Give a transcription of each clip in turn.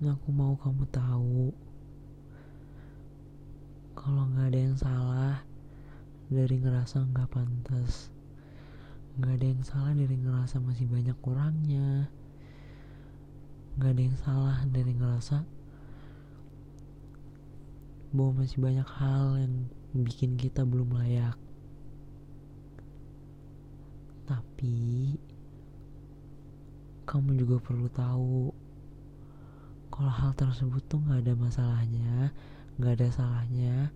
Aku mau kamu tahu kalau nggak ada yang salah dari ngerasa nggak pantas. Nggak ada yang salah dari ngerasa masih banyak kurangnya. Nggak ada yang salah dari ngerasa bahwa masih banyak hal yang bikin kita belum layak. Tapi kamu juga perlu tahu kalau hal tersebut tuh nggak ada masalahnya, nggak ada salahnya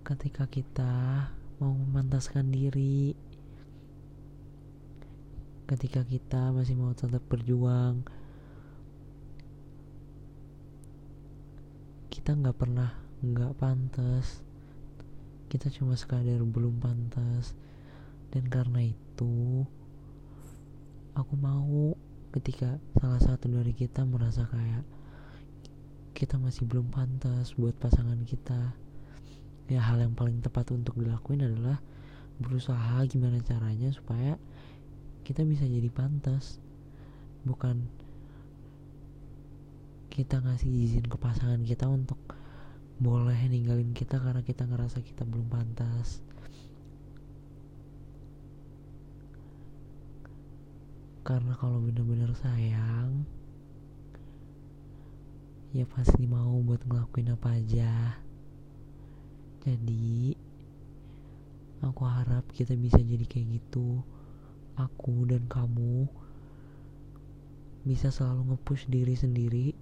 ketika kita mau memantaskan diri, ketika kita masih mau tetap berjuang. Kita nggak pernah nggak pantas, kita cuma sekadar belum pantas, dan karena itu aku mau ketika salah satu dari kita merasa kayak kita masih belum pantas buat pasangan kita. Ya hal yang paling tepat untuk dilakuin adalah berusaha gimana caranya supaya kita bisa jadi pantas. Bukan kita ngasih izin ke pasangan kita untuk boleh ninggalin kita karena kita ngerasa kita belum pantas karena kalau bener-bener sayang ya pasti mau buat ngelakuin apa aja. Jadi aku harap kita bisa jadi kayak gitu. Aku dan kamu bisa selalu nge-push diri sendiri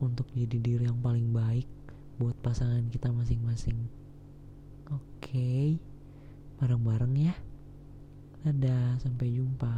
untuk jadi diri yang paling baik buat pasangan kita masing-masing. Oke okay. bareng-bareng ya. Dadah sampai jumpa